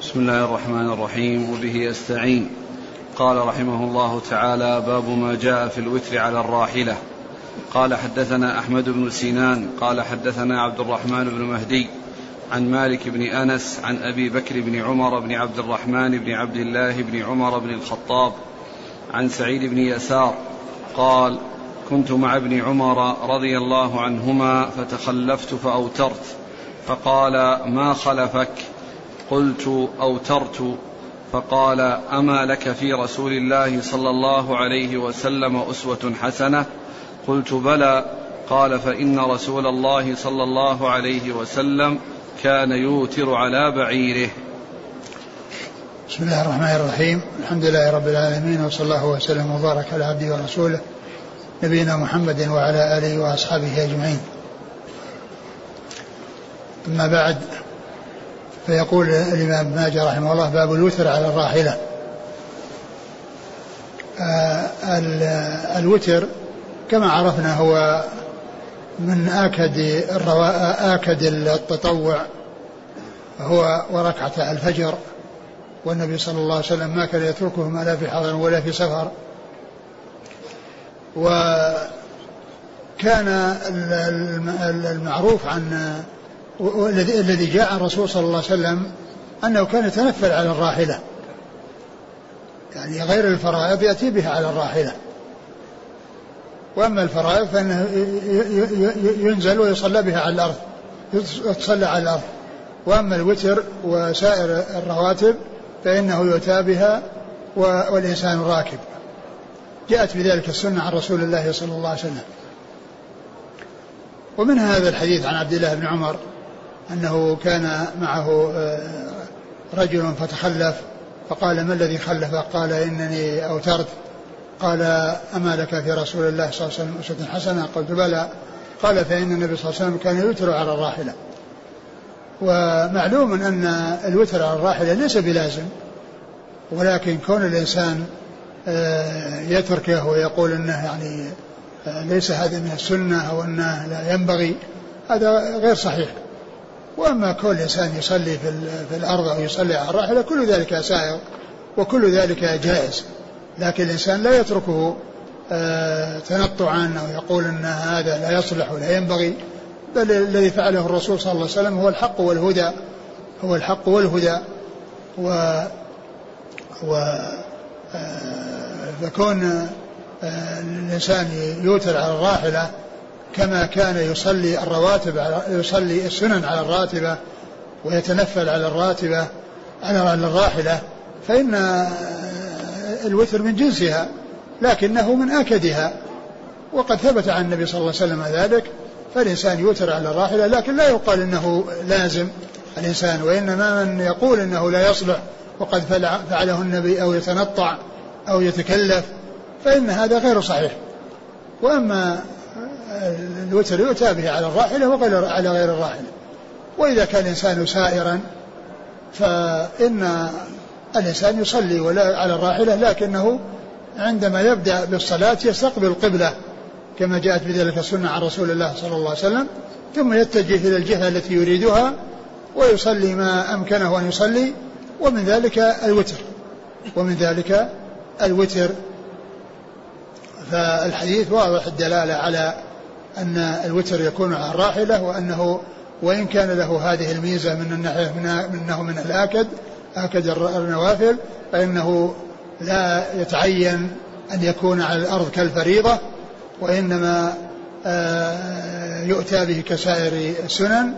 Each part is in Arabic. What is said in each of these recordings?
بسم الله الرحمن الرحيم وبه استعين قال رحمه الله تعالى باب ما جاء في الوتر على الراحلة. قال حدثنا أحمد بن سنان قال حدثنا عبد الرحمن بن مهدي عن مالك بن أنس عن أبي بكر بن عمر بن عبد الرحمن بن عبد الله بن عمر بن الخطاب عن سعيد بن يسار قال كنت مع ابن عمر رضي الله عنهما فتخلفت فأوترت فقال ما خلفك؟ قلت اوترت فقال أما لك في رسول الله صلى الله عليه وسلم أسوة حسنة؟ قلت بلى. قال فإن رسول الله صلى الله عليه وسلم كان يوتر على بعيره. بسم الله الرحمن الرحيم. الحمد لله رب العالمين وصلى الله وسلم وبارك على عبده ورسوله نبينا محمد وعلى آله وأصحابه أجمعين. أما بعد فيقول الإمام ابن ماجه رحمه الله باب الوتر على الراحلة. آه الوتر كما عرفنا هو من آكد الروا... آكد التطوع هو وركعة الفجر والنبي صلى الله عليه وسلم ما كان يتركهما لا في حضر ولا في سفر. وكان المعروف عن الذي جاء الرسول صلى الله عليه وسلم أنه كان يتنفل على الراحلة. يعني غير الفرائض يأتي بها على الراحلة. وأما الفرائض فإنه ينزل ويصلى بها على الأرض. يتصلى على الأرض. وأما الوتر وسائر الرواتب فإنه يؤتى بها والإنسان راكب. جاءت بذلك السنة عن رسول الله صلى الله عليه وسلم. ومن هذا الحديث عن عبد الله بن عمر أنه كان معه رجل فتخلف فقال ما الذي خلف؟ قال إنني أوترت. قال أما لك في رسول الله صلى الله عليه وسلم أسوة حسنة؟ قلت بلى. قال فإن النبي صلى الله عليه وسلم كان يوتر على الراحلة. ومعلوم أن الوتر على الراحلة ليس بلازم ولكن كون الإنسان يتركه ويقول أنه يعني ليس هذا من السنة أو أنه لا ينبغي هذا غير صحيح. وأما كون الإنسان يصلي في الأرض أو يصلي على الراحلة كل ذلك سائغ وكل ذلك جائز. لكن الإنسان لا يتركه تنطعا أو يقول أن هذا لا يصلح ولا ينبغي. بل الذي فعله الرسول صلى الله عليه وسلم هو الحق والهدى هو الحق والهدى. و و فكون الإنسان يوتر على الراحلة كما كان يصلي الرواتب يصلي السنن على الراتبة ويتنفل على الراتبة على الراحلة فإن الوتر من جنسها لكنه من آكدها. وقد ثبت عن النبي صلى الله عليه وسلم ذلك فالإنسان يوتر على الراحلة لكن لا يقال إنه لازم الإنسان وإنما من يقول إنه لا يصلح وقد فعله النبي أو يتنطع أو يتكلف فإن هذا غير صحيح. وأما الوتر يؤتى به على الراحلة وغير على غير الراحلة وإذا كان الإنسان سائرا فإن الإنسان يصلي ولا على الراحلة لكنه عندما يبدأ بالصلاة يستقبل القبلة كما جاءت بذلك السنة عن رسول الله صلى الله عليه وسلم. ثم يتجه إلى الجهة التي يريدها ويصلي ما أمكنه أن يصلي ومن ذلك الوتر. ومن ذلك الوتر. فالحديث واضح الدلالة على أن الوتر يكون على الراحلة وأنه وإن كان له هذه الميزة من الناحية من أنه من الآكد آكد النوافل فإنه لا يتعين أن يكون على الأرض كالفريضة وإنما يؤتى به كسائر السنن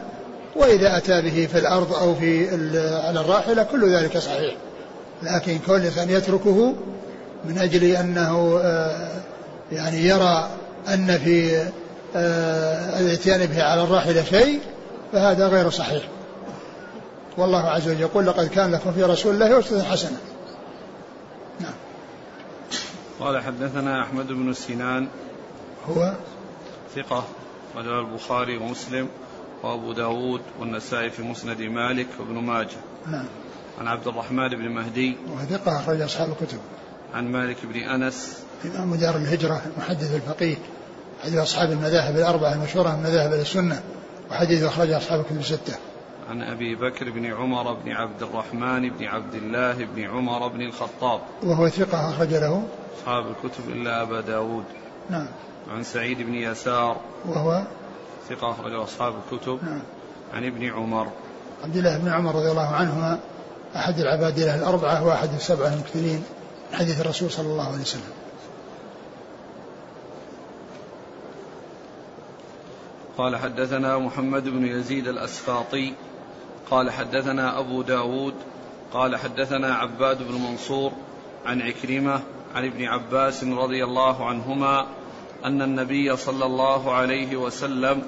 وإذا أتى به في الأرض أو في على الراحلة كل ذلك صحيح. لكن كل إنسان يتركه من أجل أنه يعني يرى أن في الاتيان به على الراحلة شيء فهذا غير صحيح. والله عز وجل يقول لقد كان لكم في رسول الله أسوة حسنة. نعم. قال حدثنا أحمد بن سنان. هو؟ ثقة وله البخاري ومسلم وأبو داود والنسائي في مسند مالك وابن ماجه. نعم. عن عبد الرحمن بن مهدي. وثقة أخرج أصحاب الكتب. عن مالك بن أنس. إمام دار الهجرة المحدث الفقيه. حديث أصحاب المذاهب الأربعة المشهورة من مذاهب السنة وحديث أخرج أصحاب الكتب الستة. عن أبي بكر بن عمر بن عبد الرحمن بن عبد الله بن عمر بن الخطاب. وهو ثقة أخرج له. أصحاب الكتب إلا أبا داود. نعم. عن سعيد بن يسار. وهو ثقة أخرجه أصحاب الكتب. نعم. عن ابن عمر. عبد الله بن عمر رضي الله عنهما أحد العبادلة الأربعة وأحد السبعة المكثرين حديث الرسول صلى الله عليه وسلم. قال حدثنا محمد بن يزيد الأسفاطي قال حدثنا أبو داود قال حدثنا عباد بن منصور عن عكرمة عن ابن عباس رضي الله عنهما أن النبي صلى الله عليه وسلم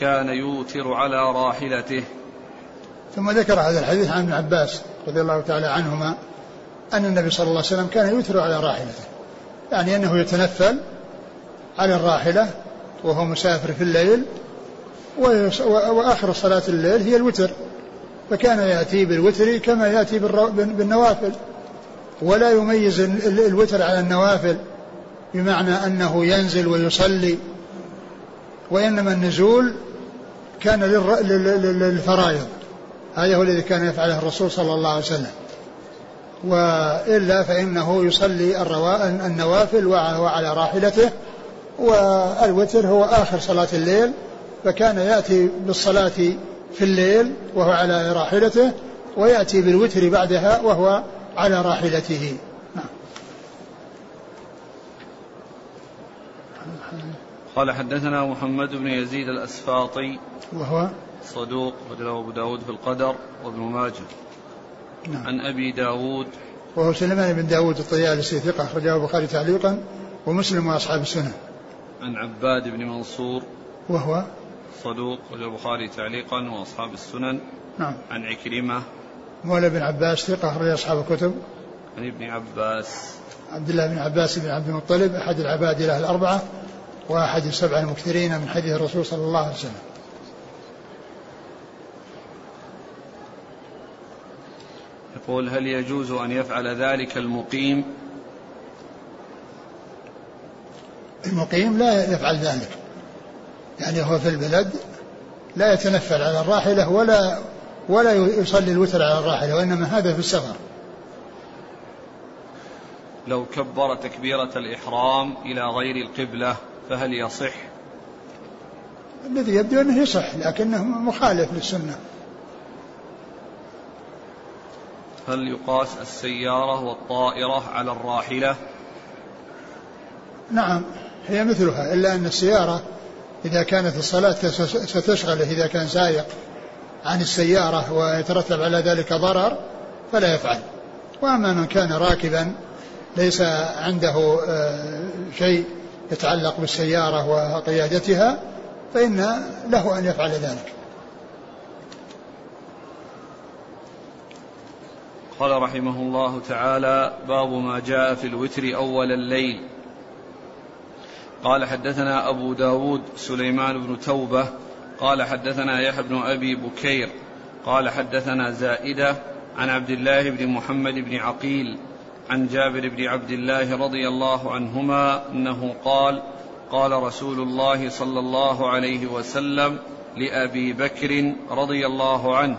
كان يوتر على راحلته. ثم ذكر هذا الحديث عن ابن عباس رضي الله تعالى عنهما أن النبي صلى الله عليه وسلم كان يوتر على راحلته يعني أنه يتنفل على الراحلة وهو مسافر في الليل وآخر صلاة الليل هي الوتر فكان يأتي بالوتر كما يأتي بالنوافل. ولا يميز الوتر على النوافل بمعنى أنه ينزل ويصلي. وإنما النزول كان للفرائض. هذا هو الذي كان يفعله الرسول صلى الله عليه وسلم. وإلا فإنه يصلي النوافل وعلى راحلته والوتر هو آخر صلاة الليل. فكان يأتي بالصلاة في الليل وهو على راحلته ويأتي بالوتر بعدها وهو على راحلته. نعم. قال حدثنا محمد بن يزيد الأسفاطي. وهو؟ صدوق رجله أبو داود في القدر وابن ماجه. نعم. عن أبي داود. وهو سليمان بن داود الطيالسي ثقة أخرجه البخاري تعليقا ومسلم وأصحاب السنة. عن عباد بن منصور. وهو؟ صدوق وجه البخاري تعليقا وأصحاب السنن. نعم. عن عكرمة. مولى بن عباس ثقة أخرج أصحاب الكتب. عن ابن عباس. عبد الله بن عباس بن عبد المطلب أحد العباد له الأربعة وأحد السبعة المكثرين من حديث الرسول صلى الله عليه وسلم. يقول هل يجوز أن يفعل ذلك المقيم؟ المقيم لا يفعل ذلك. يعني هو في البلد لا يتنفل على الراحلة ولا ولا يصلي الوتر على الراحلة وإنما هذا في السفر لو كبر تكبيرة الإحرام إلى غير القبلة فهل يصح؟ الذي يبدو أنه يصح لكنه مخالف للسنة هل يقاس السيارة والطائرة على الراحلة؟ نعم هي مثلها إلا أن السيارة إذا كانت الصلاة ستشغله إذا كان سائق عن السيارة ويترتب على ذلك ضرر فلا يفعل. وأما من كان راكبا ليس عنده آه، شيء يتعلق بالسيارة وقيادتها فإن له أن يفعل ذلك. قال رحمه الله تعالى باب ما جاء في الوتر أول الليل. قال حدثنا أبو داود سليمان بن توبة قال حدثنا يحيى بن أبي بكير قال حدثنا زائدة عن عبد الله بن محمد بن عقيل عن جابر بن عبد الله رضي الله عنهما أنه قال قال رسول الله صلى الله عليه وسلم لأبي بكر رضي الله عنه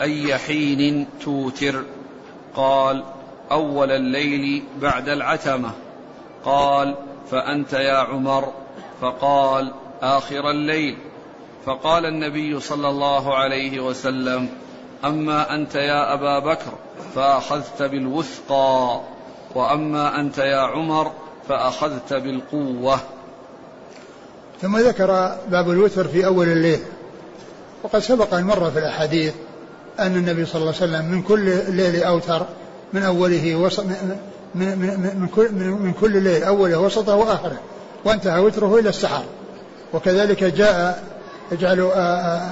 أي حين توتر؟ قال أول الليل بعد العتمة. قال فأنت يا عمر؟ فقال آخر الليل. فقال النبي صلى الله عليه وسلم أما أنت يا أبا بكر فأخذت بالوثقى وأما أنت يا عمر فأخذت بالقوة. ثم ذكر باب الوتر في أول الليل. وقد سبق أن مر في الأحاديث أن النبي صلى الله عليه وسلم من كل ليل أوتر من أوله من, من, من, كل من, من كل ليل أوله وسطه وآخره وانتهى وتره إلى السحر وكذلك جاء يجعل آه، آه،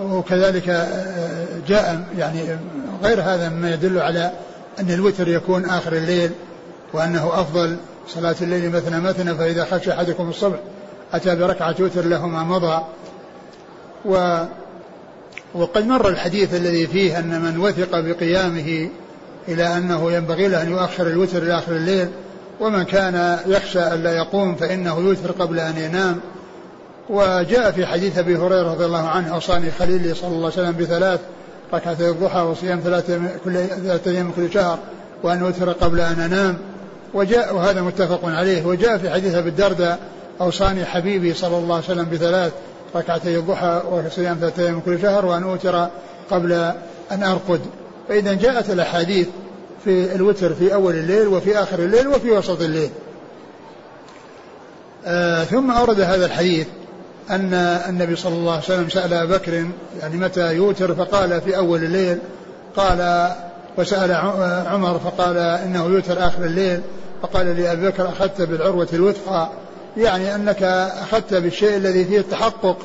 وكذلك آه، جاء يعني غير هذا مما يدل على أن الوتر يكون آخر الليل وأنه أفضل صلاة الليل مثنى مثنى فإذا خشى أحدكم الصبح أتى بركعة وتر له ما مضى. و وقد مر الحديث الذي فيه أن من وثق بقيامه إلى أنه ينبغي له أن يؤخر الوتر إلى آخر الليل ومن كان يخشى أن لا يقوم فإنه يوتر قبل أن ينام. وجاء في حديث أبي هريرة رضي الله عنه اوصاني خليلي صلى الله عليه وسلم بثلاث ركعتي الضحى وصيام ثلاثة كل ثلاثة أيام كل شهر وأن أوتر قبل أن أنام. وجاء وهذا متفق عليه. وجاء في حديث أبي الدرداء أوصاني حبيبي صلى الله عليه وسلم بثلاث ركعتي الضحى وصيام ثلاثة أيام كل شهر وأن أوتر قبل أن أرقد. فإذا جاءت الأحاديث في الوتر في أول الليل وفي آخر الليل وفي وسط الليل. آه ثم أورد هذا الحديث أن النبي صلى الله عليه وسلم سأل أبا بكر يعني متى يوتر؟ فقال في أول الليل. قال وسأل عمر فقال إنه يوتر آخر الليل. فقال لأبي بكر أخذت بالعروة الوثقى. يعني أنك أخذت بالشيء الذي فيه التحقق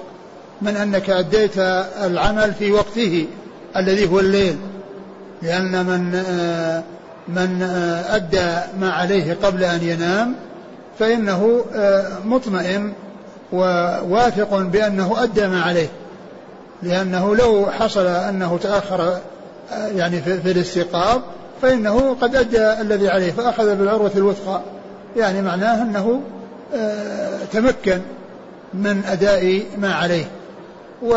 من أنك أديت العمل في وقته الذي هو الليل. لأن من من أدى ما عليه قبل أن ينام فإنه مطمئن وواثق بأنه أدى ما عليه. لأنه لو حصل أنه تأخر يعني في الاستيقاظ فإنه قد أدى الذي عليه فأخذ بالعروة الوثقى. يعني معناه أنه تمكن من أداء ما عليه. و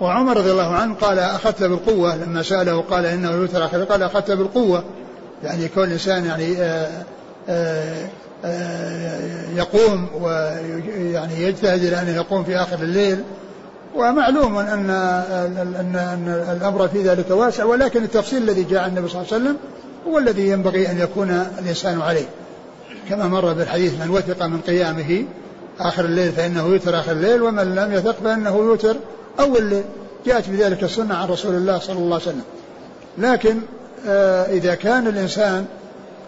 وعمر رضي الله عنه قال أخذت بالقوة لما سأله قال إنه يوتر آخر قال أخذت بالقوة. يعني كل إنسان يعني آآ آآ يقوم ويعني يجتهد إلى أن يقوم في آخر الليل. ومعلوم أن أن أن الأمر في ذلك واسع ولكن التفصيل الذي جاء عن النبي صلى الله عليه وسلم هو الذي ينبغي أن يكون الإنسان عليه. كما مر بالحديث من وثق من قيامه آخر الليل فإنه يوتر آخر الليل ومن لم يثق فإنه يوتر أول الليل جاءت بذلك السنة عن رسول الله صلى الله عليه وسلم لكن آه إذا كان الإنسان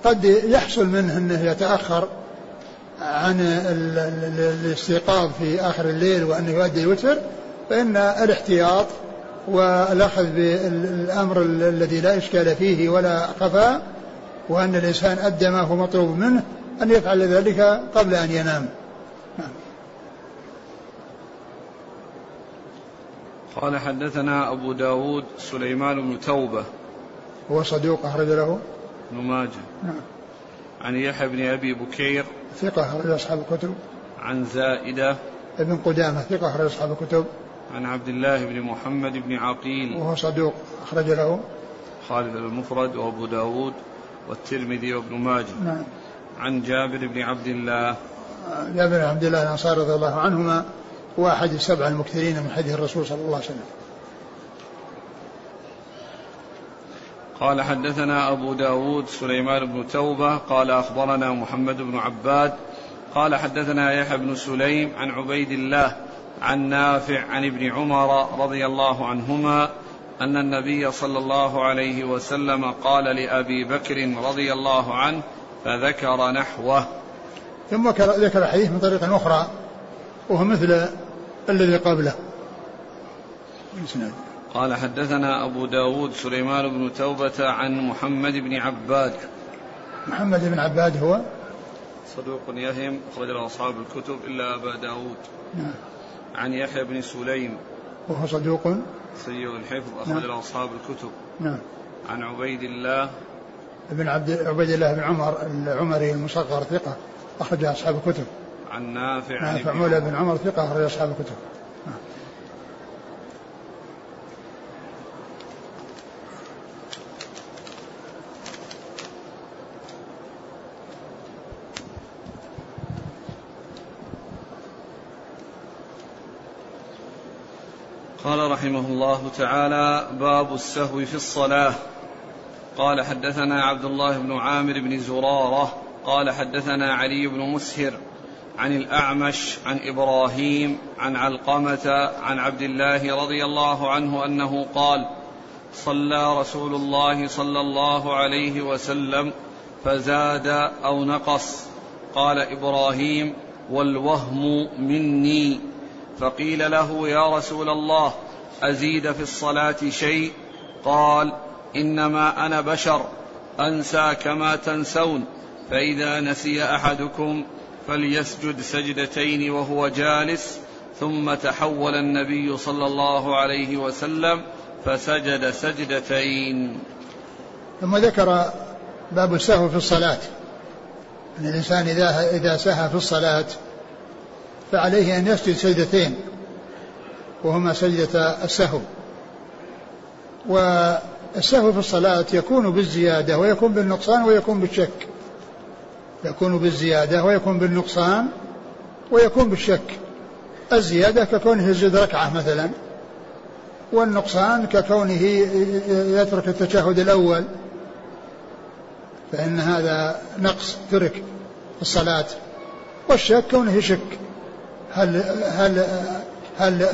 قد يحصل منه أنه يتأخر عن الاستيقاظ في آخر الليل وأنه يؤدي الوتر فإن الاحتياط والأخذ بالأمر الذي لا إشكال فيه ولا خفاء وأن الإنسان أدى ما هو مطلوب منه أن يفعل ذلك قبل أن ينام نعم. قال حدثنا أبو داود سليمان بن توبة. هو صدوق أخرج له؟ ابن ماجه. نعم. عن يحيى بن أبي بكير. ثقة أخرج أصحاب الكتب. عن زائدة. ابن قدامة ثقة أخرج أصحاب الكتب. عن عبد الله بن محمد بن عقيل. وهو صدوق أخرج له. خالد المفرد وأبو داود والترمذي وابن ماجه. نعم. عن جابر بن عبد الله. جابر بن عبد الله الأنصاري رضي الله عنهما. هو أحد السبع المكثرين من حديث الرسول صلى الله عليه وسلم. قال حدثنا أبو داود سليمان بن توبة قال أخبرنا محمد بن عباد قال حدثنا يحيى بن سليم عن عبيد الله عن نافع عن ابن عمر رضي الله عنهما أن النبي صلى الله عليه وسلم قال لأبي بكر رضي الله عنه فذكر نحوه. ثم ذكر الحديث من طريق أخرى وهو مثل الذي قبله. قال حدثنا أبو داود سليمان بن توبة عن محمد بن عباد. محمد بن عباد هو؟ صدوق يهم أخرج له أصحاب الكتب إلا أبا داود. نعم. عن يحيى بن سليم. وهو صدوق؟ سيء الحفظ أخرج نعم. له أصحاب الكتب. نعم. عن عبيد الله. ابن عبد عبيد الله بن عمر العمري المصغر ثقة أخرج أصحاب الكتب. عن نافع عن نافع مولى بن عمر ثقة أخرج أصحاب الكتب. قال رحمه الله تعالى باب السهو في الصلاة. قال حدثنا عبد الله بن عامر بن زرارة. قال حدثنا علي بن مسهر. عن الأعمش عن إبراهيم عن علقمة عن عبد الله رضي الله عنه أنه قال صلى رسول الله صلى الله عليه وسلم فزاد أو نقص. قال إبراهيم والوهم مني. فقيل له يا رسول الله أزيد في الصلاة شيء؟ قال إنما أنا بشر أنسى كما تنسون فإذا نسي أحدكم فليسجد سجدتين وهو جالس ثم تحول النبي صلى الله عليه وسلم فسجد سجدتين. ثم ذكر باب السهو في الصلاة. أن الإنسان إذا إذا سهى في الصلاة فعليه أن يسجد سجدتين وهما سجدة السهو. والسهو في الصلاة يكون بالزيادة ويكون بالنقصان ويكون بالشك. يكون بالزيادة ويكون بالنقصان ويكون بالشك. الزيادة ككونه يزيد ركعة مثلا والنقصان ككونه يترك التشهد الأول. فإن هذا نقص ترك في الصلاة. والشك كونه يشك. هل هل هل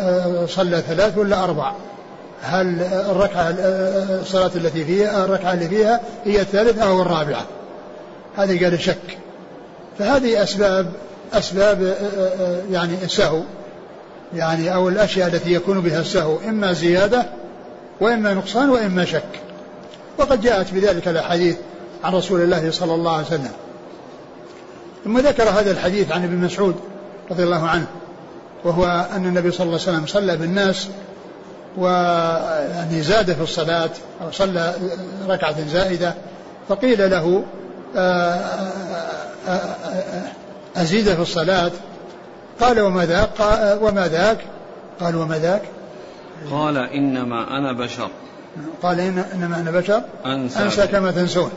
صلى ثلاث ولا أربع؟ هل الركعة الصلاة التي فيها الركعة اللي فيها هي الثالثة أو الرابعة؟ هذه قال شك. فهذه أسباب أسباب يعني السهو يعني أو الأشياء التي يكون بها السهو إما زيادة وإما نقصان وإما شك. وقد جاءت بذلك الأحاديث عن رسول الله صلى الله عليه وسلم. ثم ذكر هذا الحديث عن ابن مسعود رضي الله عنه وهو أن النبي صلى الله عليه وسلم صلى بالناس ويعني زاد في الصلاة أو صلى ركعة زائدة فقيل له آه، آه، آه، أزيد في الصلاة؟ قال وما ذاك؟ وما ذاك؟ قال وما ذاك؟ قال إنما أنا بشر. قال إنما أنا بشر؟ أنسى, أنسى كما تنسون.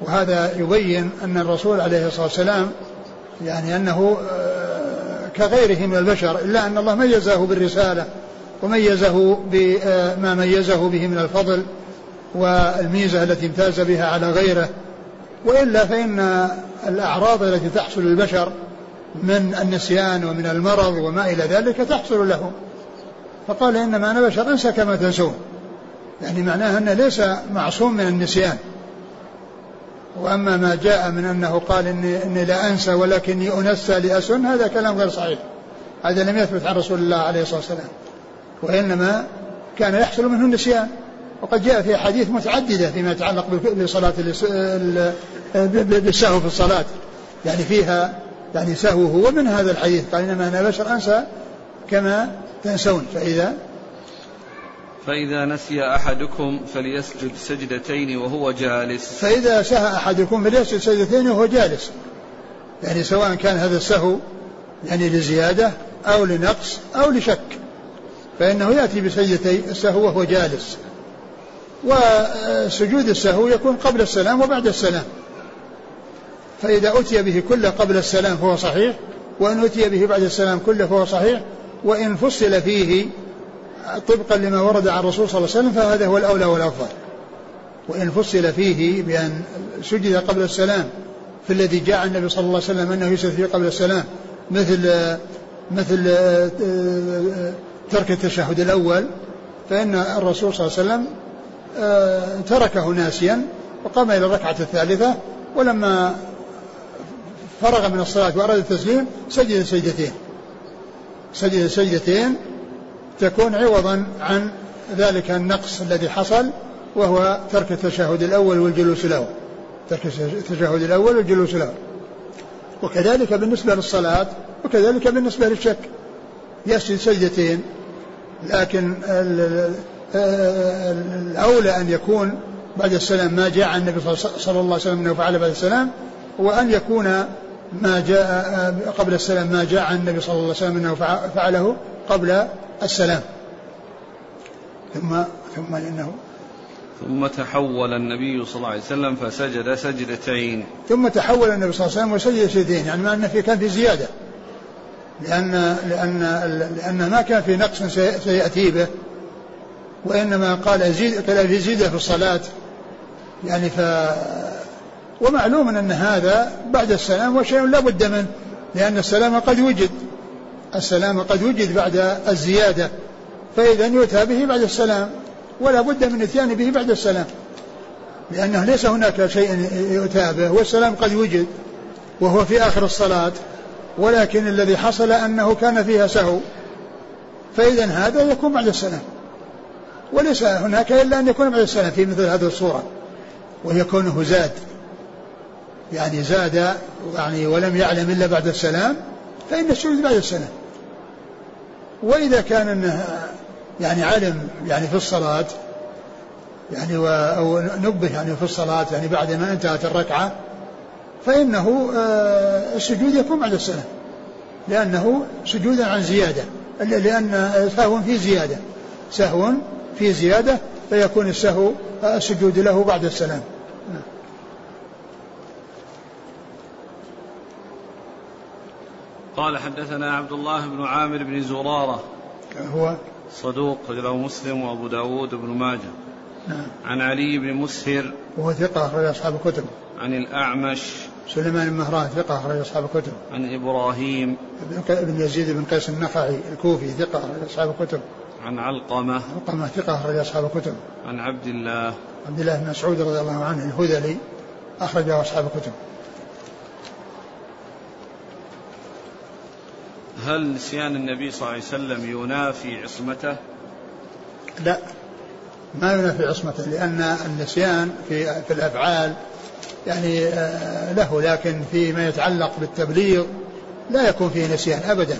وهذا يبين أن الرسول عليه الصلاة والسلام يعني أنه كغيره من البشر إلا أن الله ميزه بالرسالة وميزه بما ميزه به من الفضل والميزة التي امتاز بها على غيره. وإلا فإن الأعراض التي تحصل للبشر من النسيان ومن المرض وما إلى ذلك تحصل لهم. فقال إنما أنا بشر أنسى كما تنسون. يعني معناها أنه ليس معصوم من النسيان. وأما ما جاء من أنه قال إني, إني لا أنسى ولكني أنسى لأسن هذا كلام غير صحيح. هذا لم يثبت عن رسول الله عليه الصلاة والسلام. وإنما كان يحصل منه النسيان. وقد جاء في أحاديث متعددة فيما يتعلق بصلاة بالسهو في الصلاة. يعني فيها يعني سهوه ومن هذا الحديث قال إنما أنا بشر أنسى كما تنسون. فإذا؟ فإذا نسي أحدكم فليسجد سجدتين وهو جالس. فإذا سهى أحدكم فليسجد سجدتين وهو جالس. يعني سواء كان هذا السهو يعني لزيادة أو لنقص أو لشك. فإنه يأتي بسجدتي السهو وهو جالس. وسجود السهو يكون قبل السلام وبعد السلام. فإذا أتي به كله قبل السلام فهو صحيح وإن أتي به بعد السلام كله فهو صحيح وإن فصل فيه طبقا لما ورد عن الرسول صلى الله عليه وسلم فهذا هو الأولى والأفضل. وإن فصل فيه بأن سجد قبل السلام في الذي جاء النبي صلى الله عليه وسلم أنه يسجد فيه قبل السلام مثل مثل ترك التشهد الأول فإن الرسول صلى الله عليه وسلم آه، تركه ناسيا وقام إلى الركعة الثالثة ولما فرغ من الصلاة وأراد التسليم سجد سجدتين. سجد سجدتين تكون عوضا عن ذلك النقص الذي حصل وهو ترك التشهد الأول والجلوس له ترك التشهد الأول والجلوس له وكذلك بالنسبة للصلاة وكذلك بالنسبة للشك. يسجد سجدتين لكن الأولى أن يكون بعد السلام ما جاء عن النبي صلى الله عليه وسلم أنه فعل بعد السلام وأن يكون ما جاء قبل السلام ما جاء عن النبي صلى الله عليه وسلم أنه فعله قبل السلام. ثم ثم إنه ثم تحول النبي صلى الله عليه وسلم فسجد سجدتين. ثم تحول النبي صلى الله عليه وسلم وسجد سجدتين يعني ما أن في كان في زيادة. لأن لأن لأن ما كان في نقص سيأتي به. وإنما قال زيد قال في زيادة في الصلاة. يعني ف ومعلوم أن هذا بعد السلام وشيء لا بد منه لأن السلام قد وجد. السلام قد وجد بعد الزيادة. فإذا يؤتى به بعد السلام ولا بد من إتيان به بعد السلام. لأنه ليس هناك شيء يؤتى به والسلام قد وجد وهو في آخر الصلاة. ولكن الذي حصل أنه كان فيها سهو. فإذا هذا يكون بعد السلام. وليس هناك إلا أن يكون بعد السلام في مثل هذه الصورة وهي كونه زاد يعني زاد يعني ولم يعلم إلا بعد السلام فإن السجود بعد السلام. وإذا كان أنه يعني علم يعني في الصلاة يعني أو نبه يعني في الصلاة يعني بعد ما انتهت الركعة فإنه آه، السجود يكون بعد السلام. لأنه سجود عن زيادة. لأن سهو في زيادة. سهو في زيادة فيكون السهو السجود له بعد السلام. قال حدثنا عبد الله بن عامر بن زرارة. هو صدوق رجله مسلم وأبو داود بن ماجه. نعم. عن علي بن مسهر. وهو ثقة أخرج أصحاب الكتب. عن الأعمش. سليمان بن مهران ثقة أخرج أصحاب الكتب. عن إبراهيم. بن يزيد بن قيس النخعي الكوفي ثقة أخرج أصحاب الكتب. عن علقمة. علقمة ثقة أخرج أصحاب الكتب. عن عبد الله. عبد الله بن مسعود رضي الله عنه الهذلي أخرجه أصحاب الكتب. هل نسيان النبي صلى الله عليه وسلم ينافي عصمته؟ لا. ما ينافي عصمته لأن النسيان في في الأفعال يعني آه، له لكن فيما يتعلق بالتبليغ لا يكون فيه نسيان أبدا.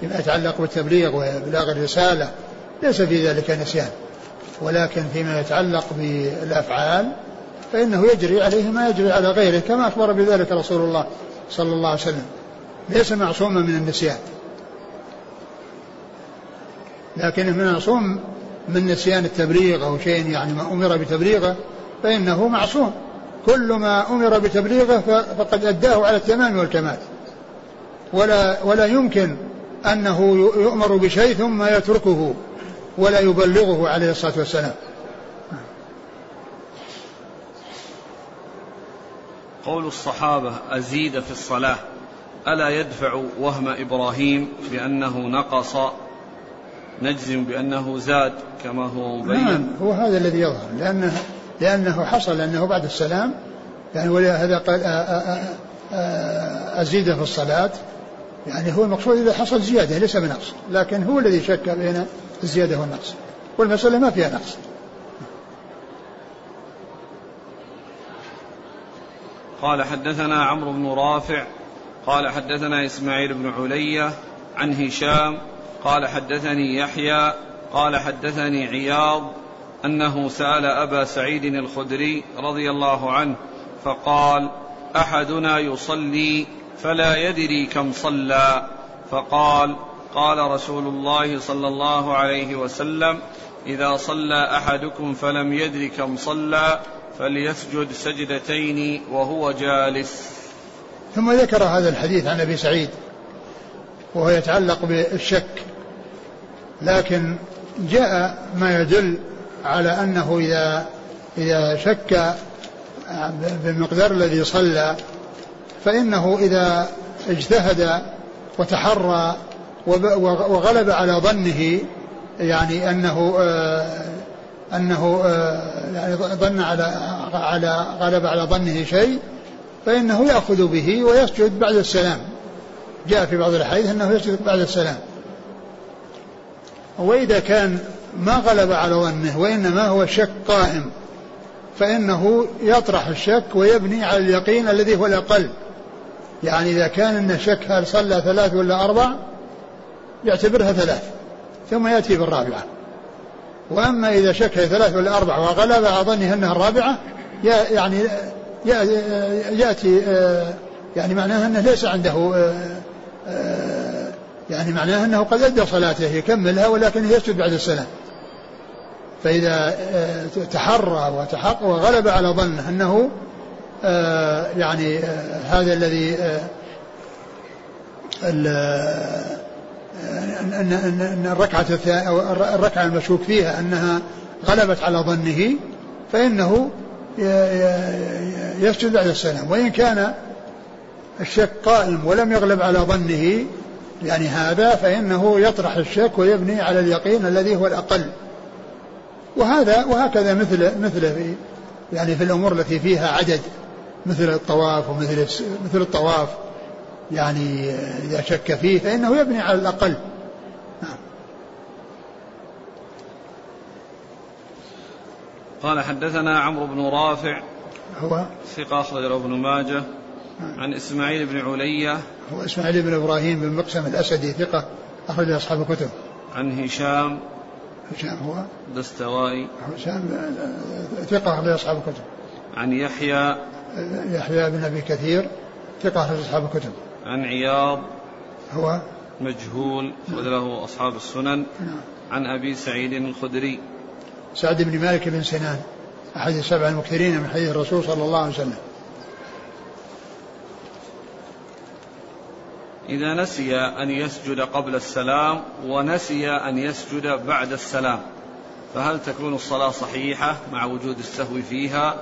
فيما يتعلق بالتبليغ وإبلاغ الرسالة ليس في ذلك نسيان. ولكن فيما يتعلق بالأفعال فإنه يجري عليه ما يجري على غيره كما أخبر بذلك رسول الله صلى الله عليه وسلم. ليس معصوما من النسيان. لكنه معصوم من نسيان التبليغ أو شيء يعني ما أمر بتبليغه فإنه معصوم. كل ما أمر بتبليغه فقد أداه على التمام والكمال. ولا ولا يمكن أنه يؤمر بشيء ثم يتركه ولا يبلغه عليه الصلاة والسلام. قول الصحابة أزيد في الصلاة. ألا يدفع وهم إبراهيم بأنه نقص نجزم بأنه زاد كما هو مبين؟ نعم هو هذا الذي يظهر لأنه لأنه حصل أنه بعد السلام يعني ولهذا قال أزيد في الصلاة. يعني هو المقصود إذا حصل زيادة ليس بنقص لكن هو الذي شك بين الزيادة والنقص والمسألة ما فيها نقص. قال حدثنا عمرو بن رافع قال حدثنا إسماعيل بن علية عن هشام قال حدثني يحيى قال حدثني عياض أنه سأل أبا سعيد الخدري رضي الله عنه فقال أحدنا يصلي فلا يدري كم صلى. فقال قال رسول الله صلى الله عليه وسلم إذا صلى أحدكم فلم يدر كم صلى فليسجد سجدتين وهو جالس. ثم ذكر هذا الحديث عن أبي سعيد وهو يتعلق بالشك لكن جاء ما يدل على أنه إذا إذا شك بالمقدار الذي صلى فإنه إذا اجتهد وتحرى وغلب على ظنه يعني أنه أنه يعني ظن على على غلب على ظنه شيء فإنه يأخذ به ويسجد بعد السلام. جاء في بعض الأحاديث أنه يسجد بعد السلام. وإذا كان ما غلب على ظنه وإنما هو الشك قائم فإنه يطرح الشك ويبني على اليقين الذي هو الأقل. يعني إذا كان أن الشك هل صلى ثلاث ولا أربع يعتبرها ثلاث. ثم يأتي بالرابعة. وأما إذا شك ثلاث ولا أربع وغلب على ظنه أنها الرابعة يعني يأتي آه، يعني معناه أنه ليس عنده آه، آه، يعني معناه أنه قد أدى صلاته يكملها ولكن يسجد بعد السلام. فإذا تحرى وتحقق وغلب على ظنه أنه يعني هذا الذي أن الركعة الركعة المشكوك فيها أنها غلبت على ظنه فإنه يسجد بعد السلام. وإن كان الشك قائم ولم يغلب على ظنه يعني هذا فإنه يطرح الشك ويبني على اليقين الذي هو الأقل. وهذا وهكذا مثل مثل في يعني في الأمور التي فيها عدد مثل الطواف ومثل مثل الطواف. يعني إذا شك فيه فإنه يبني على الأقل. قال حدثنا عمرو بن رافع هو ثقة أخرجه ابن ماجه عن إسماعيل بن علية هو إسماعيل بن إبراهيم بن مقسم الأسدي ثقة أخرج أصحاب الكتب. عن هشام هشام هو؟ دستوائي هشام ثقة أخرج أصحاب الكتب. عن يحيى يحيى بن أبي كثير ثقة أخرج أصحاب الكتب. عن عياض هو؟ مجهول وله أصحاب السنن. نعم. عن أبي سعيد الخدري. سعد بن مالك بن سنان أحد السبع المكثرين من حديث الرسول صلى الله عليه وسلم. إذا نسي أن يسجد قبل السلام ونسي أن يسجد بعد السلام فهل تكون الصلاة صحيحة مع وجود السهو فيها؟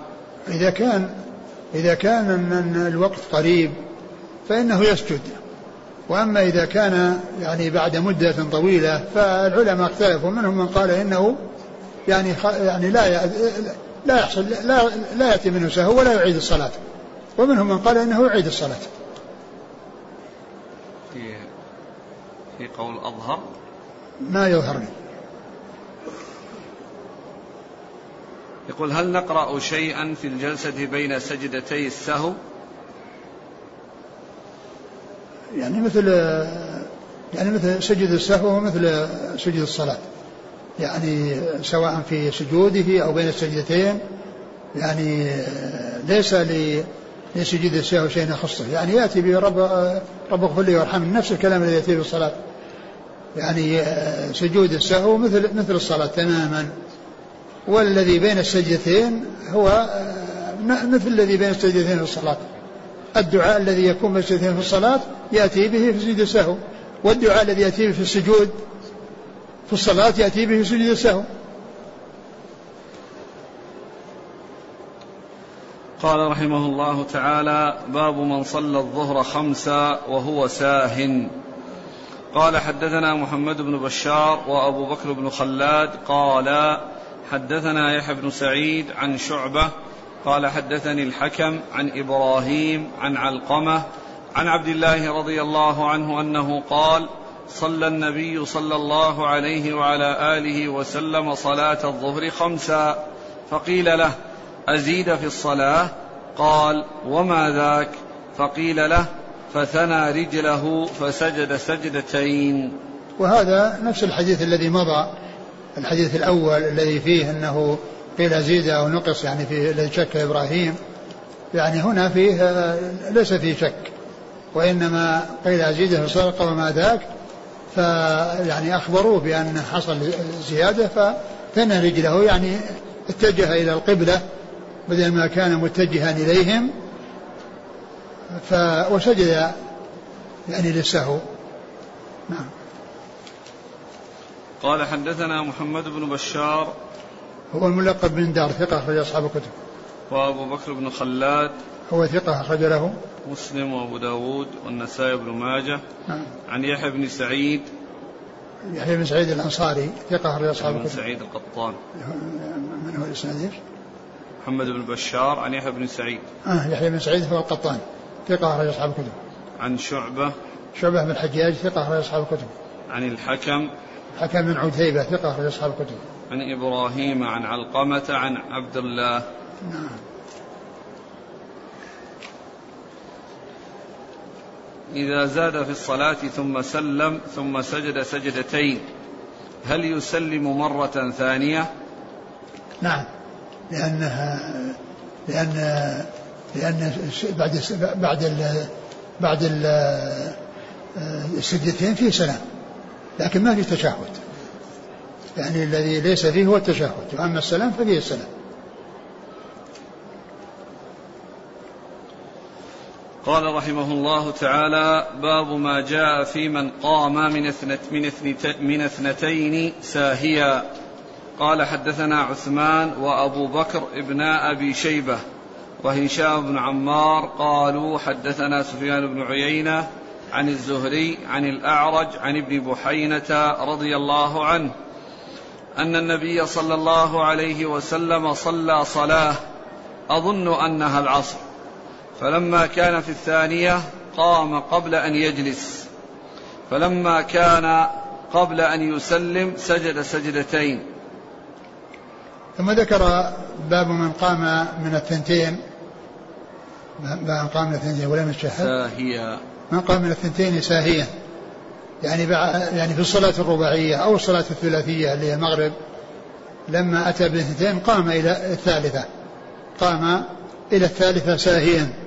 إذا كان إذا كان من الوقت قريب فإنه يسجد. وأما إذا كان يعني بعد مدة طويلة فالعلماء اختلفوا منهم من قال إنه يعني يعني لا لا يحصل لا لا يأتي منه سهو ولا يعيد الصلاة. ومنهم من قال إنه يعيد الصلاة. في في قول أظهر؟ ما يظهر لي يقول هل نقرأ شيئا في الجلسة بين سجدتي السهو؟ يعني مثل يعني مثل سجد السهو ومثل سجد الصلاة. يعني سواء في سجوده أو بين السجدتين يعني ليس لسجود السهو شيء يخصه. يعني يأتي به رب رب اغفر لي وارحمني نفس الكلام الذي يأتي بالصلاة يعني سجود السهو مثل مثل الصلاة تماما. والذي بين السجدتين هو مثل الذي بين السجدتين في الصلاة. الدعاء الذي يكون بين السجدتين في الصلاة يأتي به في سجود السهو والدعاء الذي يأتي به في السجود في الصلاة يأتي به سجود السهو. قال رحمه الله تعالى باب من صلى الظهر خمسا وهو ساه قال حدثنا محمد بن بشار وأبو بكر بن خلاد قال حدثنا يحيى بن سعيد عن شعبة قال حدثني الحكم عن إبراهيم عن علقمة عن عبد الله رضي الله عنه أنه قال صلى النبي صلى الله عليه وعلى آله وسلم صلاة الظهر خمسا. فقيل له أزيد في الصلاة؟ قال وما ذاك؟ فقيل له فثنى رجله فسجد سجدتين. وهذا نفس الحديث الذي مضى الحديث الأول الذي فيه أنه قيل زيد أو نقص يعني في الذي شك إبراهيم. يعني هنا فيه ليس فيه شك وإنما قيل زيد في الصدقة وما ذاك؟ فيعني أخبروه بأن حصل زيادة فثنى رجله يعني اتجه إلى القبلة بدل ما كان متجها إليهم ف وسجد يعني للسهو نعم. قال حدثنا محمد بن بشار. هو الملقب بن دار ثقة أخرج أصحاب الكتب. وأبو بكر بن خلاد. هو ثقة أخرج له. مسلم وأبو داود والنسائي بن ماجه. نعم. عن يحيى بن سعيد. يحيى بن سعيد الأنصاري ثقة أخرج أصحاب بن الكتب سعيد القطان من هو الإسناد؟ محمد بن بشار عن يحيى بن سعيد. آه يحيى بن سعيد هو القطان ثقة أخرج أصحاب الكتب عن شعبة. شعبة بن الحجاج ثقة أخرج أصحاب الكتب عن الحكم. حكم بن عتيبة ثقة أخرج أصحاب الكتب عن إبراهيم عن علقمة عن عبد الله. نعم. إذا زاد في الصلاة ثم سلم ثم سجد سجدتين هل يسلم مرة ثانية؟ نعم. لأنها لأن لأن بعد بعد ال بعد ال السجدتين فيه سلام لكن ما في تشهد. يعني الذي ليس فيه هو التشهد وأما السلام ففيه السلام قال رحمه الله تعالى باب ما جاء في من قام من اثنت من, اثنت من اثنتين ساهيا. قال حدثنا عثمان وأبو بكر ابن أبي شيبة وهشام بن عمار قالوا حدثنا سفيان بن عيينة عن الزهري عن الأعرج عن ابن بحينة رضي الله عنه أن النبي صلى الله عليه وسلم صلى صلاة. أظن أنها العصر. فلما كان في الثانية قام قبل أن يجلس. فلما كان قبل أن يسلم سجد سجدتين. ثم ذكر باب من قام من الثنتين. من قام من الثنتين ولم يشهد. ساهيا من قام من الثنتين ساهيا يعني يعني في الصلاة الرباعية أو الصلاة الثلاثية اللي هي المغرب لما أتى بالاثنتين قام إلى الثالثة. قام إلى الثالثة ساهيا.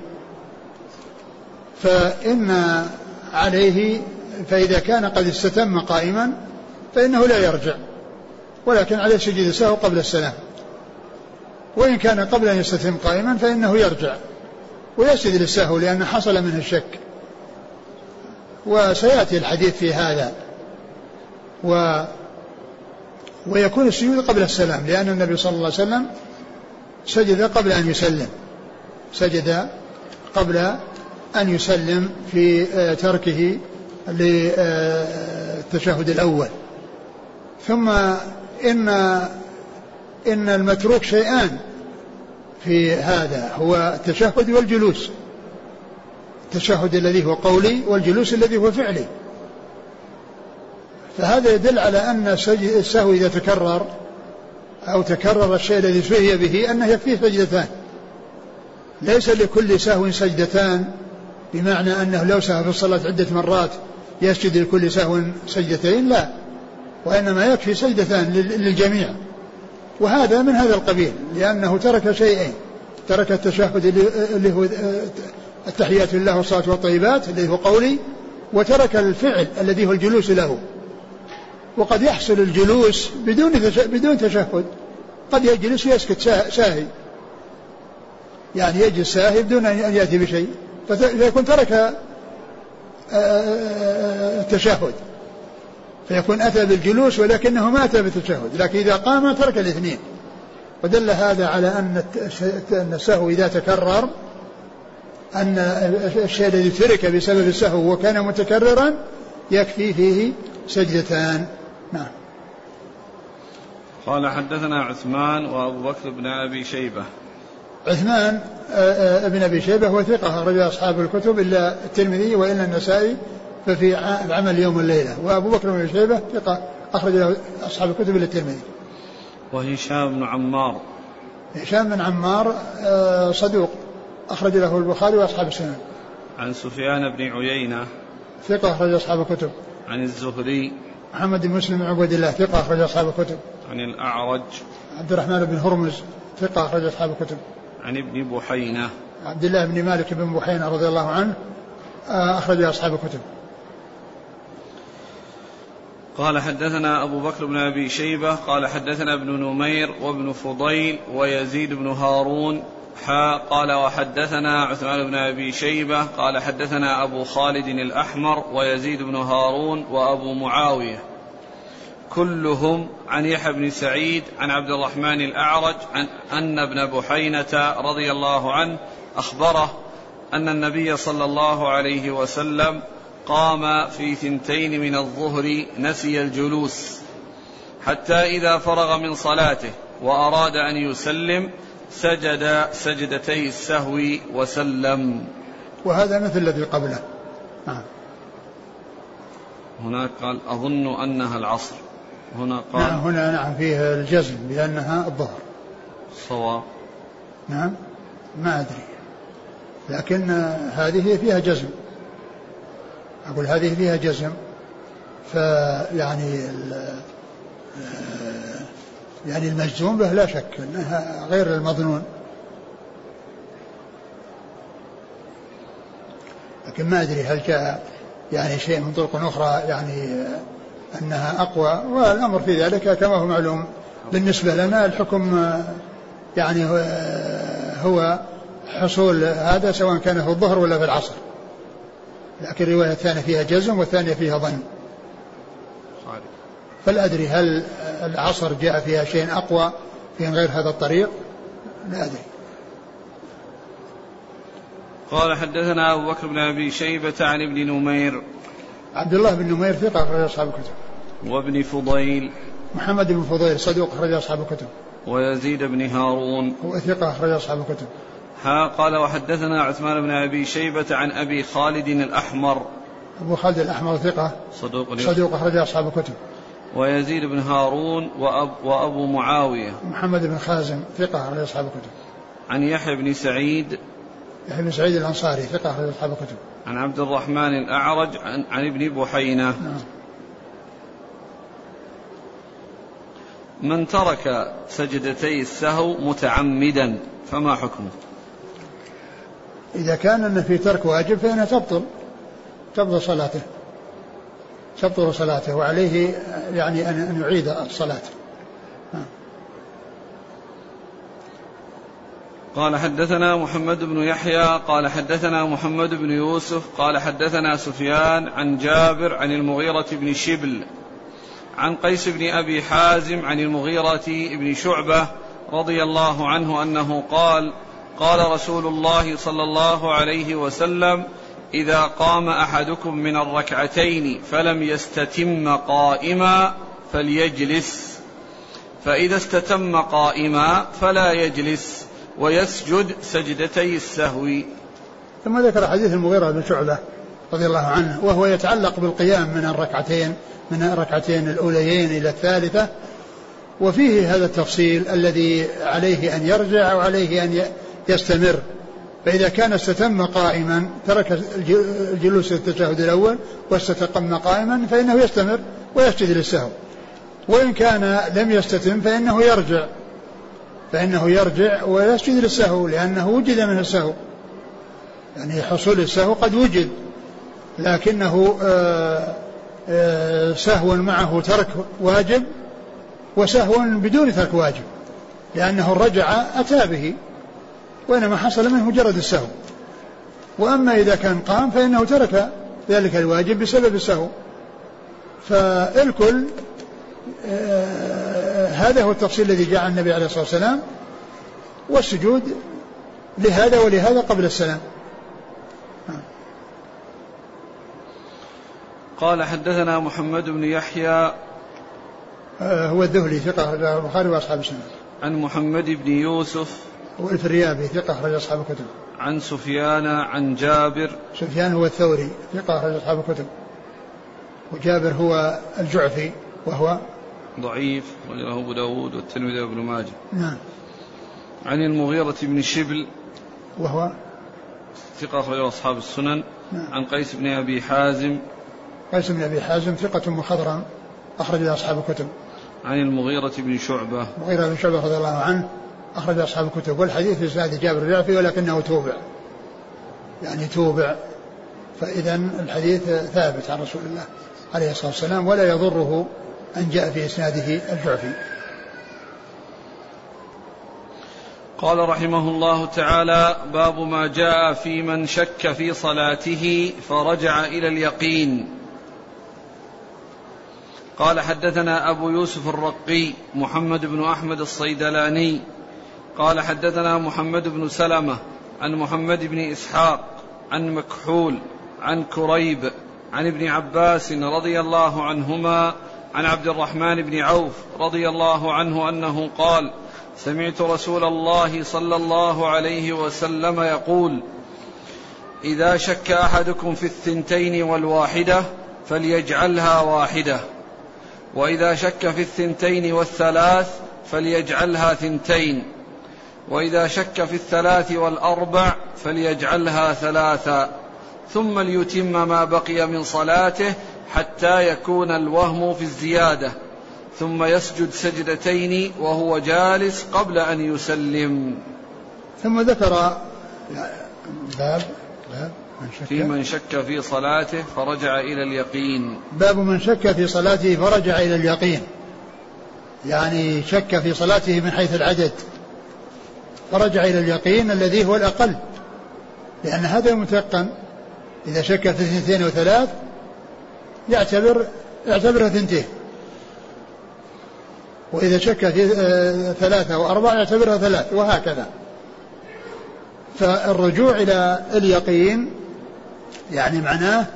فإن عليه فإذا كان قد استتم قائما فإنه لا يرجع ولكن عليه سجود السهو قبل السلام. وإن كان قبل أن يستتم قائما فإنه يرجع ويسجد للسهو لأن حصل منه الشك. وسيأتي الحديث في هذا. و ويكون السجود قبل السلام لأن النبي صلى الله عليه وسلم سجد قبل أن يسلم. سجد قبل أن يسلم في آه، تركه للتشهد الأول. ثم إن إن المتروك شيئان في هذا هو التشهد والجلوس. التشهد الذي هو قولي والجلوس الذي هو فعلي. فهذا يدل على أن السهو إذا تكرر أو تكرر الشيء الذي سهي به أنه يكفيه سجدتان. ليس لكل سهو سجدتان. بمعنى أنه لو سهى في الصلاة عدة مرات يسجد لكل سهو سجدتين لا. وإنما يكفي سجدتان للجميع. وهذا من هذا القبيل لأنه ترك شيئين. ترك التشهد اللي هو التحيات لله والصلاة والطيبات الذي هو قولي. وترك الفعل الذي هو الجلوس له. وقد يحصل الجلوس بدون بدون تشهد. قد يجلس ويسكت ساهي. يعني يجلس ساهي بدون أن يأتي بشيء. فيكون ترك آه، آه، التشهد. فيكون أتى بالجلوس ولكنه ما أتى بالتشهد لكن إذا قام ترك الاثنين. ودل هذا على أن السهو إذا تكرر أن الشيء الذي ترك بسبب السهو وكان متكررا يكفي فيه سجدتان. نعم. قال حدثنا عثمان وأبو بكر بن أبي شيبة. عثمان آه، آه، بن أبي شيبة هو ثقة اخرج أصحاب الكتب إلا الترمذي وإلا النسائي ففي عمل يوم الليلة. وأبو بكر بن أبي شيبة ثقة اخرج أصحاب الكتب إلا الترمذي. وهشام بن عمار. هشام بن عمار آه، صدوق أخرج له البخاري وأصحاب السنن. عن سفيان بن عيينة. ثقة أخرج أصحاب الكتب. عن الزهري. محمد بن مسلم بن عبد الله ثقة أخرج أصحاب الكتب. عن الأعرج. عبد الرحمن بن هرمز ثقة أخرج أصحاب الكتب. عن ابن بحينة عبد الله بن مالك بن بحينة رضي الله عنه آه، أخرج أصحاب الكتب. قال حدثنا أبو بكر بن أبي شيبة قال حدثنا ابن نمير وابن فضيل ويزيد بن هارون حا قال وحدثنا عثمان بن أبي شيبة قال حدثنا أبو خالد الأحمر ويزيد بن هارون وأبو معاوية كلهم عن يحيى بن سعيد عن عبد الرحمن الأعرج عن أن ابن بحينة رضي الله عنه أخبره أن النبي صلى الله عليه وسلم قام في ثنتين من الظهر نسي الجلوس حتى إذا فرغ من صلاته وأراد أن يسلم سجد سجدتي السهو وسلم. وهذا مثل الذي قبله. نعم. هناك قال أظن أنها العصر. هنا قال نعم هنا نعم فيه الجزم بأنها الظهر. صواب. نعم ما أدري. لكن هذه فيها جزم. أقول هذه فيها جزم. فيعني يعني المجزوم به لا شك أنها غير المظنون. لكن ما أدري هل جاء يعني شيء من طرق أخرى يعني أنها أقوى والأمر في ذلك كما هو معلوم. بالنسبة لنا الحكم يعني هو حصول هذا سواء كان في الظهر ولا في العصر. لكن الرواية الثانية فيها جزم والثانية فيها ظن. فلا أدري هل العصر جاء فيها شيء أقوى في غير هذا الطريق؟ لا أدري. قال حدثنا أبو بكر بن أبي شيبة عن ابن نمير. عبد الله بن نمير ثقة أخرج أصحاب الكتب. وابن فضيل. محمد بن فضيل صدوق أخرج أصحاب الكتب. ويزيد بن هارون. هو ثقة أخرج أصحاب الكتب. ها قال وحدثنا عثمان بن أبي شيبة عن أبي خالد الأحمر. أبو خالد الأحمر ثقة. صدوق صدوق أخرج أصحاب الكتب. ويزيد بن هارون وأب وأبو معاوية. محمد بن خازم ثقة أخرج أصحاب الكتب. عن يحيى بن سعيد. يحيى بن سعيد الأنصاري ثقة أخرج أصحاب الكتب. عن عبد الرحمن الأعرج عن, عن ابن بحينة. نعم. من ترك سجدتي السهو متعمدا فما حكمه؟ إذا كان أن في ترك واجب فإنها تبطل تبطل صلاته تبطل صلاته وعليه يعني أن يعيد الصلاة. قال حدثنا محمد بن يحيى قال حدثنا محمد بن يوسف قال حدثنا سفيان عن جابر عن المغيرة بن شبل عن قيس بن أبي حازم عن المغيرة بن شعبة رضي الله عنه أنه قال قال رسول الله صلى الله عليه وسلم إذا قام أحدكم من الركعتين فلم يستتم قائما فليجلس. فإذا استتم قائما فلا يجلس ويسجد سجدتي السهو. ثم ذكر حديث المغيرة بن شعبة. رضي الله عنه وهو يتعلق بالقيام من الركعتين من الركعتين الأوليين إلى الثالثة. وفيه هذا التفصيل الذي عليه أن يرجع أو عليه أن يستمر. فإذا كان استتم قائما ترك الجلوس التشهد الأول واستتقم قائما فإنه يستمر ويسجد للسهو. وإن كان لم يستتم فإنه يرجع. فإنه يرجع ويسجد للسهو لأنه وجد من السهو. يعني حصول السهو قد وجد. لكنه آه، آه، سهو معه ترك واجب وسهو بدون ترك واجب لأنه رجع أتى به وإنما حصل منه مجرد السهو. وأما إذا كان قام فإنه ترك ذلك الواجب بسبب السهو. فالكل آه، هذا هو التفصيل الذي جاء النبي عليه الصلاة والسلام والسجود لهذا ولهذا قبل السلام. قال حدثنا محمد بن يحيى. آه، هو الذهلي ثقة البخاري وأصحاب السنة. عن محمد بن يوسف. هو الفريابي ثقة أخرج أصحاب الكتب. عن سفيان عن جابر. سفيان هو الثوري ثقة أخرج أصحاب الكتب. وجابر هو الجعفي وهو ضعيف وله أبو داود والترمذي وابن ماجه. نعم. عن المغيرة بن شبل. وهو ثقة أخرجه أصحاب السنن. نعم. عن قيس بن أبي حازم. قيس بن أبي حازم ثقة مخضرم أخرج أصحاب الكتب. عن المغيرة بن شعبة. المغيرة بن شعبة رضي الله عنه أخرج أصحاب الكتب. والحديث في إسناد جابر الجعفي ولكنه توبع. يعني توبع. فإذا الحديث ثابت عن رسول الله عليه الصلاة والسلام ولا يضره أن جاء في إسناده الجعفي. قال رحمه الله تعالى باب ما جاء في من شك في صلاته فرجع إلى اليقين. قال حدثنا أبو يوسف الرقي محمد بن أحمد الصيدلاني. قال حدثنا محمد بن سلمة عن محمد بن إسحاق عن مكحول عن كريب عن ابن عباس رضي الله عنهما عن عبد الرحمن بن عوف رضي الله عنه أنه قال سمعت رسول الله صلى الله عليه وسلم يقول إذا شك أحدكم في الثنتين والواحدة فليجعلها واحدة. وإذا شك في الثنتين والثلاث فليجعلها ثنتين. وإذا شك في الثلاث والأربع فليجعلها ثلاثا. ثم ليتم ما بقي من صلاته حتى يكون الوهم في الزيادة. ثم يسجد سجدتين وهو جالس قبل أن يسلم. ثم ذكر باب باب. من شك. في من شك في صلاته فرجع إلى اليقين. باب من شك في صلاته فرجع إلى اليقين. يعني شك في صلاته من حيث العدد. فرجع إلى اليقين الذي هو الأقل. لأن هذا المتيقن إذا شك في اثنتين وثلاث يعتبر يعتبرها ثنتين وإذا شك في آه، ثلاثة وأربعة يعتبرها ثلاث وهكذا. فالرجوع إلى اليقين يعني معناه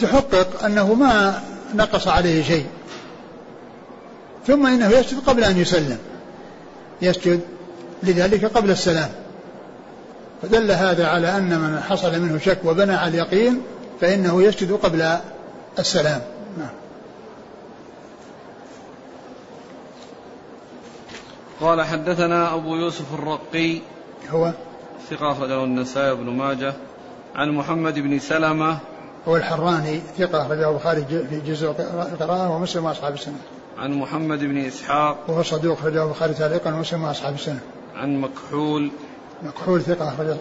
تحقق أنه ما نقص عليه شيء. ثم إنه يسجد قبل أن يسلم. يسجد لذلك قبل السلام. فدل هذا على أن من حصل منه شك وبنى على اليقين فإنه يسجد قبل السلام. نعم. قال حدثنا أبو يوسف الرقي هو ثقة أخرجه النسائي بن ماجه. عن محمد بن سلمة. هو الحراني ثقة أخرجه البخاري في جزء القراءة ومسلم وأصحاب السنة. عن محمد بن إسحاق. وهو صدوق أخرجه البخاري تعليقا ومسلم وأصحاب السنة. عن مكحول. مكحول ثقة أخرج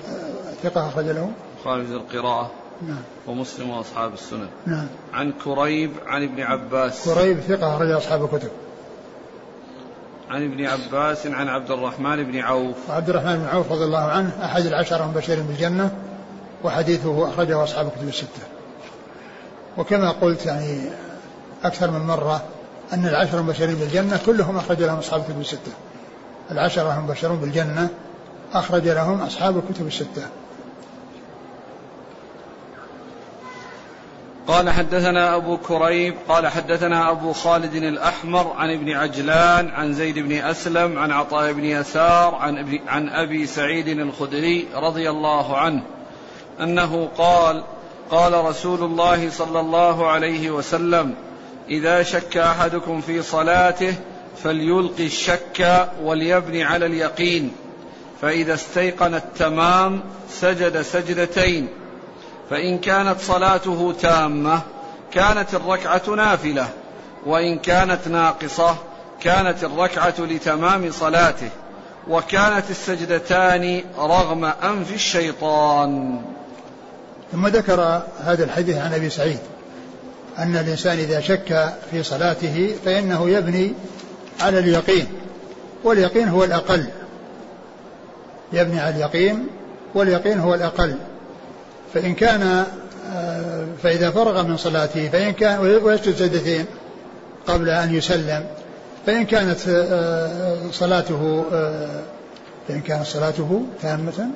ثقة أخرج له. البخاري في القراءة نعم. ومسلم وأصحاب السنن نعم. عن كريب عن ابن عباس. كريب ثقة أخرج أصحاب الكتب. عن ابن عباس عن عبد الرحمن بن عوف. وعبد الرحمن بن عوف رضي الله عنه أحد العشرة المبشرين بالجنة. وحديثه أخرجه أصحاب الكتب الستة. وكما قلت يعني أكثر من مرة أن العشرة المبشرين بالجنة كلهم أخرج لهم أصحاب الكتب الستة. العشرة المبشرون بالجنة أخرج لهم أصحاب الكتب الستة. قال حدثنا أبو كريب قال حدثنا أبو خالد الأحمر عن ابن عجلان عن زيد بن أسلم عن عطاء بن يسار عن, عن أبي سعيد الخدري رضي الله عنه. أنه قال قال رسول الله صلى الله عليه وسلم إذا شك أحدكم في صلاته فليلقي الشك وليبني على اليقين فإذا استيقن التمام سجد سجدتين فإن كانت صلاته تامة كانت الركعة نافلة وإن كانت ناقصة كانت الركعة لتمام صلاته وكانت السجدتان رغم أنف الشيطان. ثم ذكر هذا الحديث عن أبي سعيد أن الإنسان إذا شك في صلاته فإنه يبني على اليقين واليقين هو الأقل. يبني على اليقين واليقين هو الأقل. فإن كان آه، فإذا فرغ من صلاته فإن كان ويسجد سجدتين قبل أن يسلم فإن كانت آه، صلاته آه، فإن كانت صلاته تامة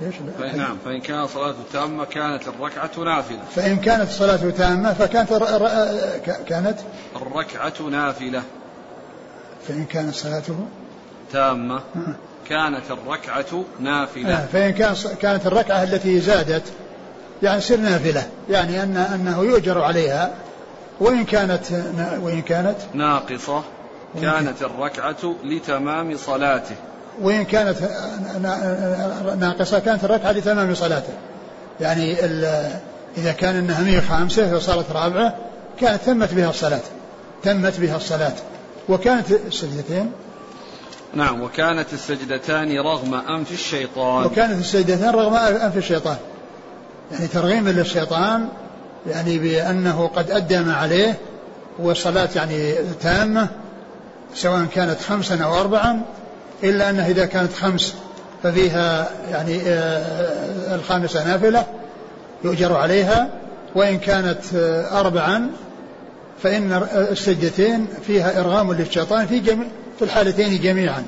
ليش نعم فإن كانت صلاته تامة كانت الركعة نافلة. فإن كانت صلاته تامة فكانت كانت؟ الركعة نافلة. فإن كانت صلاته؟ تامة. كانت الركعة نافلة. آه فإن كان كانت الركعة التي زادت يعني سر نافلة يعني أن أنه يؤجر عليها. وإن كانت وإن كانت؟ ناقصة. كانت الركعة لتمام صلاته. وإن كانت ناقصة كانت الركعة لتمام صلاته. يعني إذا كان أنها هي خامسة فصارت رابعة كانت تمت بها الصلاة. تمت بها الصلاة. وكانت السجدتين. نعم وكانت السجدتان رغم أنف الشيطان. وكانت السجدتان رغم أنف الشيطان. يعني ترغيم للشيطان يعني بأنه قد أدى ما عليه والصلاة يعني تامة سواء كانت خمسا أو أربعا إلا أنها إذا كانت خمس ففيها يعني آه، الخامسة نافلة يؤجر عليها وإن كانت آه، أربعا فإن السجدتين فيها إرغام للشيطان في جميع في الحالتين جميعا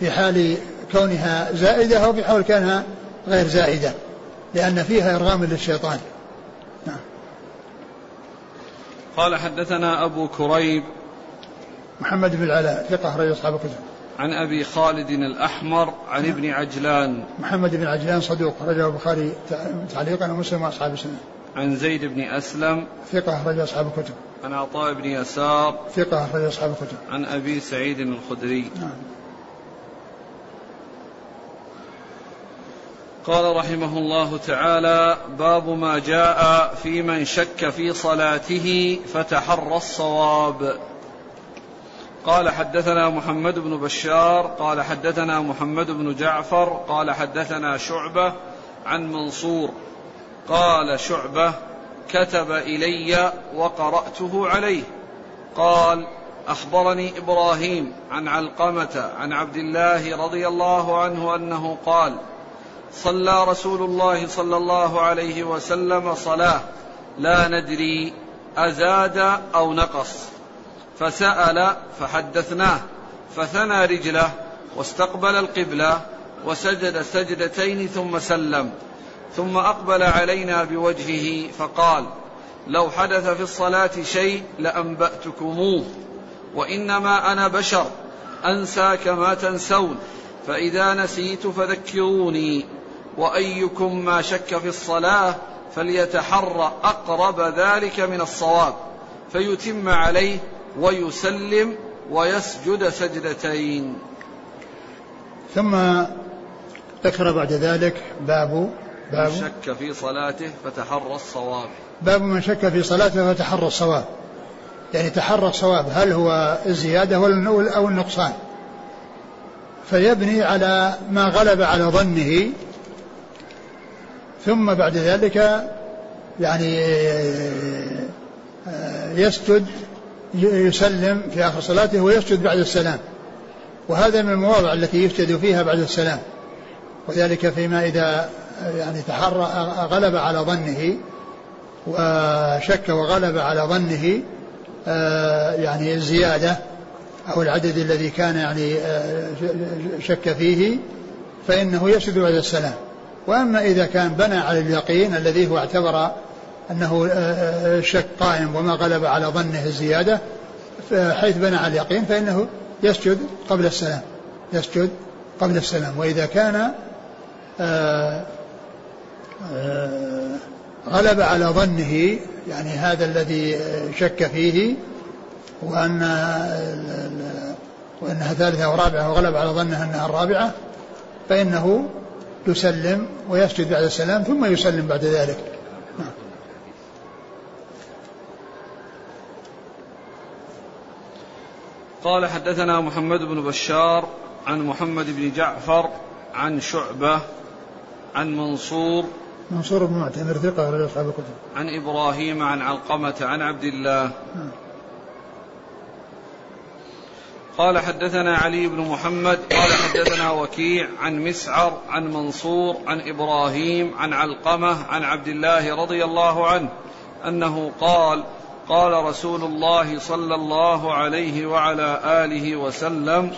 في حال كونها زائدة أو في حال كونها غير زائدة لأن فيها إرغام للشيطان نعم. قال حدثنا أبو كريب محمد بن العلاء ثقة رجل أصحاب الكتب عن أبي خالد الأحمر عن. ابن عجلان. محمد بن عجلان صدوق رجل البخاري تعليقا ومسلم وأصحاب السنة. عن زيد بن أسلم. ثقة رجل أصحاب الكتب. عن عطاء بن يسار. ثقة رجل أصحاب الكتب. عن أبي سعيد الخدري. نعم. قال رحمه الله تعالى باب ما جاء في من شك في صلاته فتحرى الصواب. قال حدثنا محمد بن بشار قال حدثنا محمد بن جعفر قال حدثنا شعبة عن منصور قال شعبة كتب إلي وقرأته عليه قال أخبرني إبراهيم عن علقمة عن عبد الله رضي الله عنه أنه قال صلى رسول الله صلى الله عليه وسلم صلاة لا ندري أزاد أو نقص. فسأل فحدثناه فثنى رجله واستقبل القبلة وسجد سجدتين ثم سلم ثم أقبل علينا بوجهه فقال لو حدث في الصلاة شيء لأنبأتكموه وإنما أنا بشر أنسى كما تنسون فإذا نسيت فذكروني وأيكم ما شك في الصلاة فليتحرى أقرب ذلك من الصواب فيتم عليه ويسلم ويسجد سجدتين. ثم ذكر بعد ذلك باب باب من شك في صلاته فتحرى الصواب. باب من شك في صلاته فتحرى الصواب. يعني تحرى الصواب هل هو الزيادة أو النقصان؟ فيبني على ما غلب على ظنه. ثم بعد ذلك يعني يسجد يسلم في آخر صلاته ويسجد بعد السلام. وهذا من المواضع التي يسجد فيها بعد السلام. وذلك فيما إذا يعني تحرى غلب على ظنه وشك وغلب على ظنه يعني الزيادة أو العدد الذي كان يعني شك فيه فإنه يسجد بعد السلام. وأما إذا كان بنى على اليقين الذي هو اعتبر أنه آه، شك قائم وما غلب على ظنه الزيادة حيث بنى على اليقين فإنه يسجد قبل السلام يسجد قبل السلام. وإذا كان غلب على ظنه يعني هذا الذي شك فيه وأن وأنها ثالثة ورابعة وغلب على ظنه أنها الرابعة فإنه يسلم ويسجد بعد السلام ثم يسلم بعد ذلك. قال حدثنا محمد بن بشار عن محمد بن جعفر عن شعبة عن منصور منصور بن معتمر ثقة رجل أصحاب الكتب. عن إبراهيم عن علقمة عن عبد الله. نعم. قال حدثنا علي بن محمد قال حدثنا وكيع عن مسعر عن منصور عن إبراهيم عن علقمة عن عبد الله رضي الله عنه أنه قال قال رسول الله صلى الله عليه وعلى آله وسلم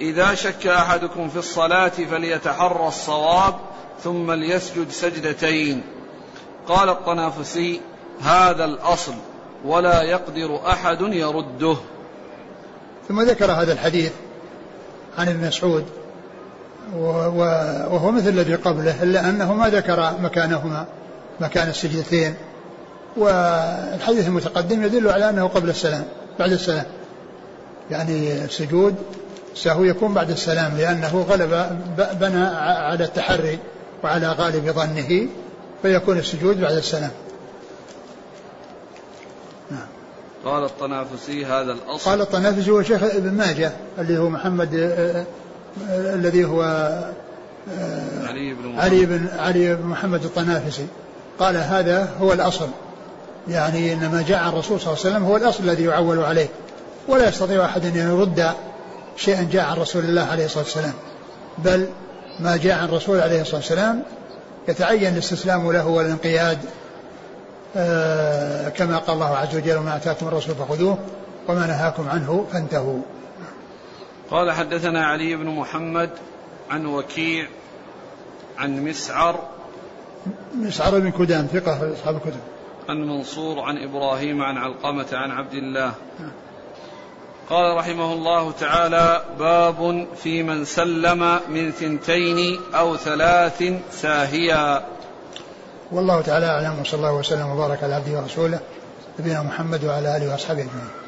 إذا شك أحدكم في الصلاة فليتحرى الصواب ثم ليسجد سجدتين. قال الطنافسي هذا الأصل ولا يقدر أحد يرده. ثم ذكر هذا الحديث عن ابن مسعود وهو مثل الذي قبله إلا أنه ما ذكر مكانهما مكان السجدتين. والحديث المتقدم يدل على أنه قبل السلام بعد السلام. يعني السجود سهو يكون بعد السلام لأنه غلب بنى على التحري وعلى غالب ظنه فيكون السجود بعد السلام. نعم. قال الطنافسي هذا الأصل. قال الطنافسي هو شيخ ابن ماجه اللي هو محمد آه، آه، الذي هو آه، علي بن محمد. علي بن علي بن محمد الطنافسي. قال هذا هو الأصل. يعني إن ما جاء عن الرسول صلى الله عليه وسلم هو الأصل الذي يعول عليه ولا يستطيع أحد أن يرد شيئا جاء عن رسول الله عليه الصلاة والسلام. بل ما جاء عن الرسول عليه الصلاة والسلام يتعين الاستسلام له والانقياد آه كما قال الله عز وجل وما أتاكم الرسول فخذوه وما نهاكم عنه فانتهوا. قال حدثنا علي بن محمد عن وكيع عن مسعر مسعر بن كدام ثقة أصحاب الكتب. عن منصور عن إبراهيم عن علقمة عن عبد الله. قال رحمه الله تعالى باب في من سلم من ثنتين أو ثلاث ساهيا. والله تعالى أعلم وصلى الله وسلم وبارك على عبده ورسوله نبينا محمد وعلى آله وأصحابه أجمعين.